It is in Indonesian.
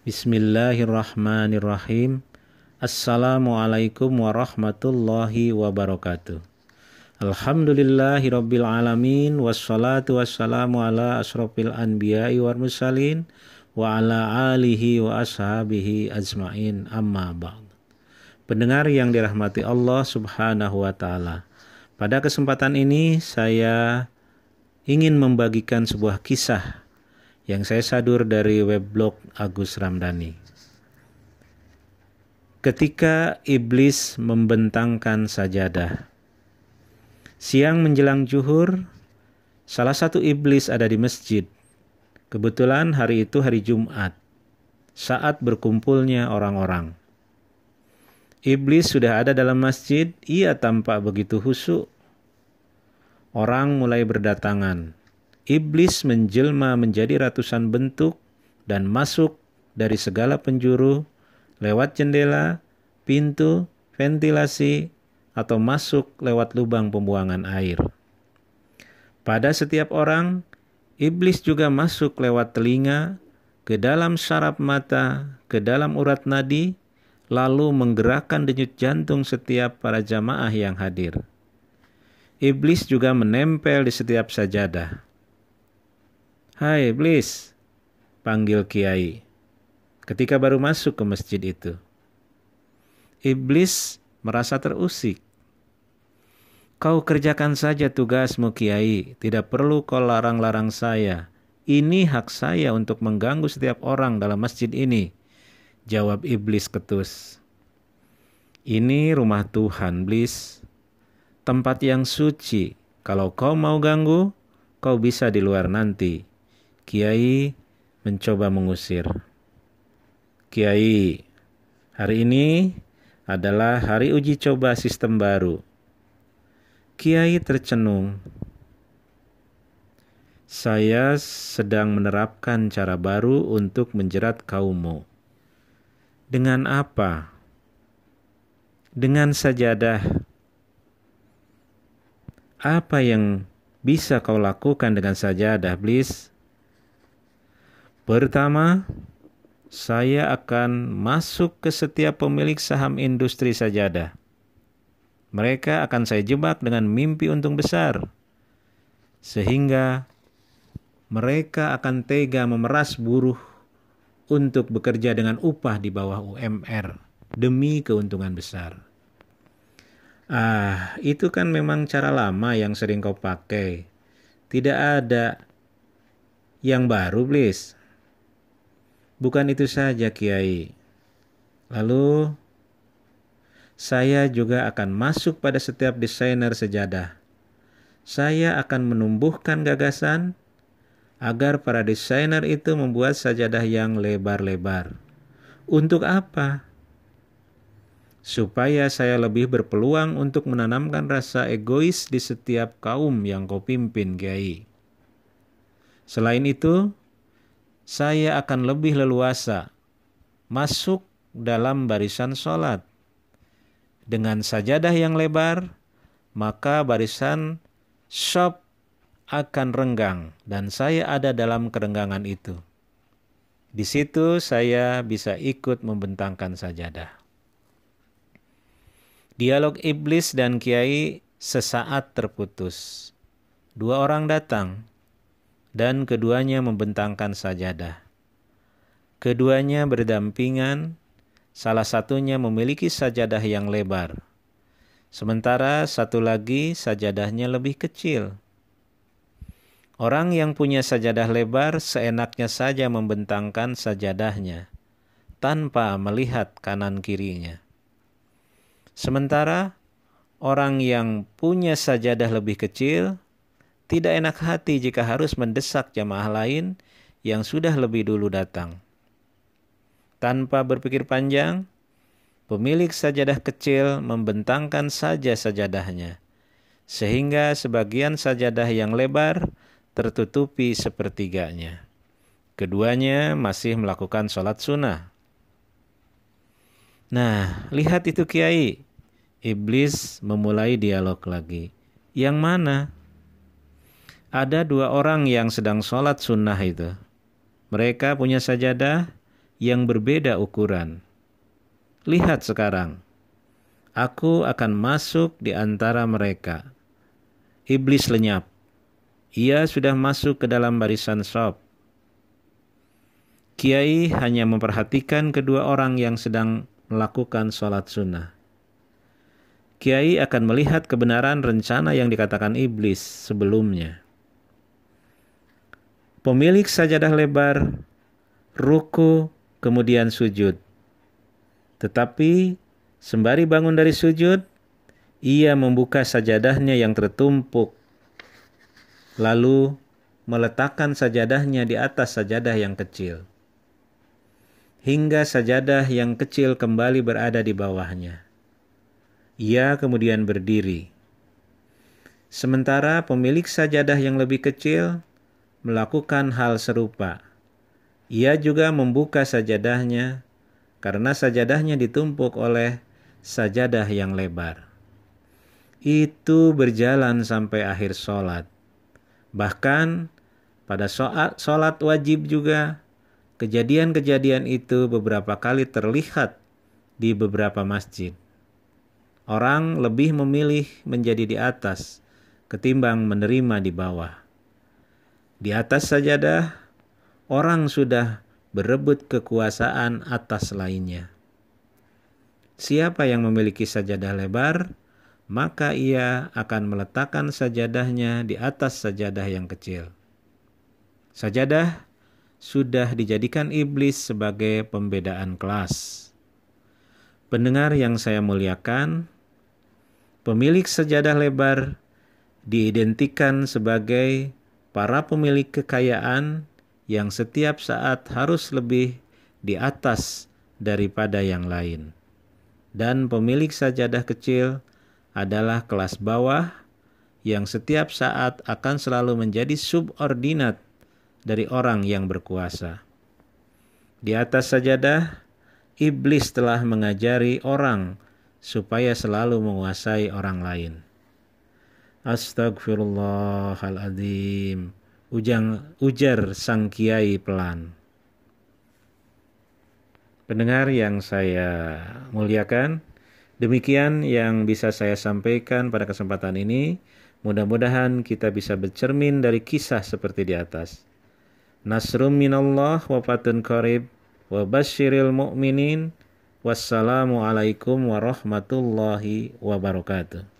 Bismillahirrahmanirrahim. Assalamualaikum warahmatullahi wabarakatuh. Alhamdulillahi rabbil alamin wassalatu wassalamu ala asrofil anbiya'i wal mursalin wa ala alihi wa ashabihi ajmain amma ba'd. Pendengar yang dirahmati Allah Subhanahu wa taala. Pada kesempatan ini saya ingin membagikan sebuah kisah yang saya sadur dari weblog Agus Ramdhani. Ketika iblis membentangkan sajadah, siang menjelang juhur, salah satu iblis ada di masjid. Kebetulan hari itu hari Jumat, saat berkumpulnya orang-orang. Iblis sudah ada dalam masjid, ia tampak begitu husuk. Orang mulai berdatangan iblis menjelma menjadi ratusan bentuk dan masuk dari segala penjuru lewat jendela, pintu, ventilasi, atau masuk lewat lubang pembuangan air. Pada setiap orang, iblis juga masuk lewat telinga, ke dalam saraf mata, ke dalam urat nadi, lalu menggerakkan denyut jantung setiap para jamaah yang hadir. Iblis juga menempel di setiap sajadah. Hai iblis, panggil kiai. Ketika baru masuk ke masjid itu. Iblis merasa terusik. Kau kerjakan saja tugasmu kiai, tidak perlu kau larang-larang saya. Ini hak saya untuk mengganggu setiap orang dalam masjid ini. Jawab iblis ketus. Ini rumah Tuhan, iblis. Tempat yang suci. Kalau kau mau ganggu, kau bisa di luar nanti Kiai mencoba mengusir. Kiai, hari ini adalah hari uji coba sistem baru. Kiai tercenung. Saya sedang menerapkan cara baru untuk menjerat kaummu. Dengan apa? Dengan sajadah. Apa yang bisa kau lakukan dengan sajadah, Bliss? Pertama, saya akan masuk ke setiap pemilik saham industri sajadah. Mereka akan saya jebak dengan mimpi untung besar, sehingga mereka akan tega memeras buruh untuk bekerja dengan upah di bawah UMR demi keuntungan besar. Ah, itu kan memang cara lama yang sering kau pakai. Tidak ada yang baru, please. Bukan itu saja, Kiai. Lalu, saya juga akan masuk pada setiap desainer sejadah. Saya akan menumbuhkan gagasan agar para desainer itu membuat sajadah yang lebar-lebar. Untuk apa? Supaya saya lebih berpeluang untuk menanamkan rasa egois di setiap kaum yang kau pimpin, Kiai. Selain itu, saya akan lebih leluasa masuk dalam barisan sholat. Dengan sajadah yang lebar, maka barisan shop akan renggang dan saya ada dalam kerenggangan itu. Di situ saya bisa ikut membentangkan sajadah. Dialog iblis dan kiai sesaat terputus. Dua orang datang dan keduanya membentangkan sajadah. Keduanya berdampingan, salah satunya memiliki sajadah yang lebar, sementara satu lagi sajadahnya lebih kecil. Orang yang punya sajadah lebar seenaknya saja membentangkan sajadahnya tanpa melihat kanan kirinya. Sementara orang yang punya sajadah lebih kecil tidak enak hati jika harus mendesak jamaah lain yang sudah lebih dulu datang. Tanpa berpikir panjang, pemilik sajadah kecil membentangkan saja sajadahnya, sehingga sebagian sajadah yang lebar tertutupi sepertiganya. Keduanya masih melakukan sholat sunnah. Nah, lihat itu kiai. Iblis memulai dialog lagi. Yang mana? Ada dua orang yang sedang sholat sunnah itu. Mereka punya sajadah yang berbeda ukuran. Lihat sekarang, aku akan masuk di antara mereka. Iblis lenyap. Ia sudah masuk ke dalam barisan sop. Kiai hanya memperhatikan kedua orang yang sedang melakukan sholat sunnah. Kiai akan melihat kebenaran rencana yang dikatakan iblis sebelumnya. Pemilik sajadah lebar, ruku, kemudian sujud. Tetapi sembari bangun dari sujud, ia membuka sajadahnya yang tertumpuk, lalu meletakkan sajadahnya di atas sajadah yang kecil hingga sajadah yang kecil kembali berada di bawahnya. Ia kemudian berdiri. Sementara pemilik sajadah yang lebih kecil melakukan hal serupa. Ia juga membuka sajadahnya karena sajadahnya ditumpuk oleh sajadah yang lebar. Itu berjalan sampai akhir sholat. Bahkan pada sholat wajib juga Kejadian-kejadian itu beberapa kali terlihat di beberapa masjid. Orang lebih memilih menjadi di atas ketimbang menerima di bawah. Di atas sajadah, orang sudah berebut kekuasaan atas lainnya. Siapa yang memiliki sajadah lebar, maka ia akan meletakkan sajadahnya di atas sajadah yang kecil. Sajadah sudah dijadikan iblis sebagai pembedaan kelas. Pendengar yang saya muliakan, pemilik sejadah lebar diidentikan sebagai para pemilik kekayaan yang setiap saat harus lebih di atas daripada yang lain. Dan pemilik sajadah kecil adalah kelas bawah yang setiap saat akan selalu menjadi subordinat dari orang yang berkuasa. Di atas sajadah, iblis telah mengajari orang supaya selalu menguasai orang lain. Astagfirullahaladzim. Ujang, ujar sang kiai pelan. Pendengar yang saya muliakan, demikian yang bisa saya sampaikan pada kesempatan ini. Mudah-mudahan kita bisa bercermin dari kisah seperti di atas. Nasrum minallah wa fatun qarib wa basyiril mu'minin wassalamu alaikum warahmatullahi wabarakatuh